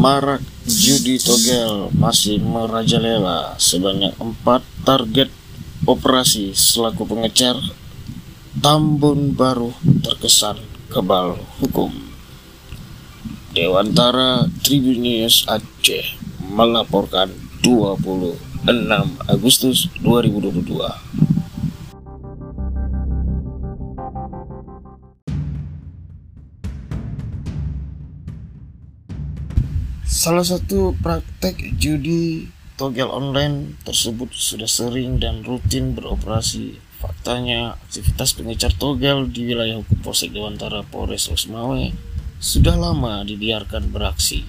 Marak judi togel masih merajalela sebanyak empat target operasi selaku pengecer Tambun Baru terkesan kebal hukum. Dewantara Tribunnews Aceh melaporkan 26 Agustus 2022. Salah satu praktek judi togel online tersebut sudah sering dan rutin beroperasi. Faktanya, aktivitas pengecar togel di wilayah hukum Polsek Dewantara Polres Losmawe sudah lama dibiarkan beraksi,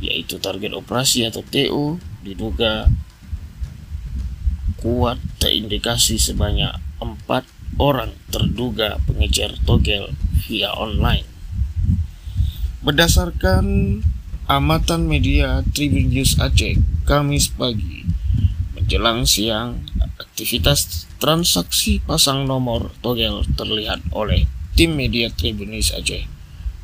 yaitu target operasi atau TO diduga kuat terindikasi sebanyak empat orang terduga pengejar togel via online. Berdasarkan Amatan Media Tribun News Aceh Kamis pagi. Menjelang siang aktivitas transaksi pasang nomor togel terlihat oleh tim media Tribun News Aceh.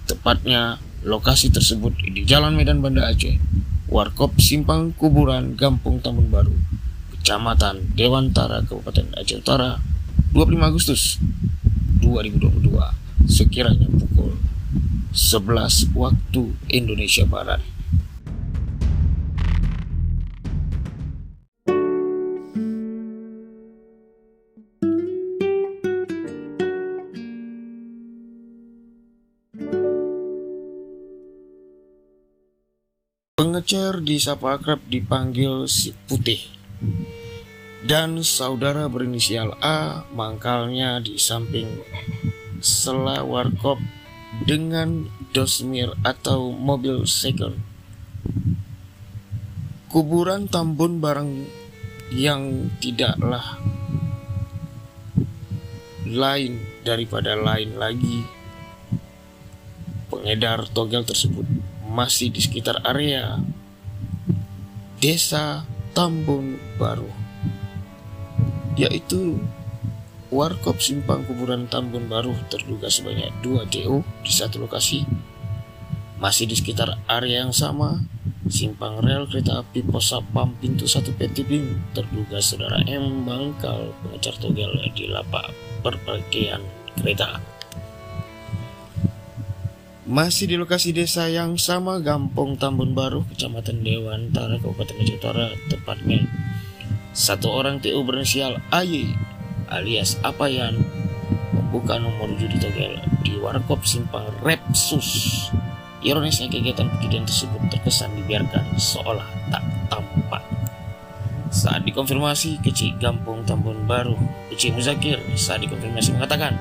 Tepatnya lokasi tersebut di Jalan Medan Banda Aceh Warkop Simpang Kuburan Gampung Tambun Baru Kecamatan Dewantara Kabupaten Aceh Utara 25 Agustus 2022 sekiranya pukul 11 waktu Indonesia Barat. Pengecer di Sapa Akrab dipanggil si Putih dan saudara berinisial A mangkalnya di samping sela warkop dengan dosmir atau mobil second. Kuburan Tambun barang yang tidaklah lain daripada lain lagi pengedar togel tersebut masih di sekitar area desa Tambun Baru yaitu Warkop Simpang Kuburan Tambun Baru terduga sebanyak dua TO di satu lokasi. Masih di sekitar area yang sama, simpang rel kereta api Posapam pintu satu PT terduga saudara M bangkal pengecar togel di lapak perbagian kereta. Masih di lokasi desa yang sama, Gampong Tambun Baru, Kecamatan Dewantara, Kabupaten Aceh Utara, tepatnya satu orang TO berinisial AY alias apa yang membuka nomor judi togel di Warkop Simpang Repsus. Ironisnya kegiatan pejudian tersebut terkesan dibiarkan seolah tak tampak. Saat dikonfirmasi, kecil Gampung Tambun Baru, kecil Muzakir saat dikonfirmasi mengatakan,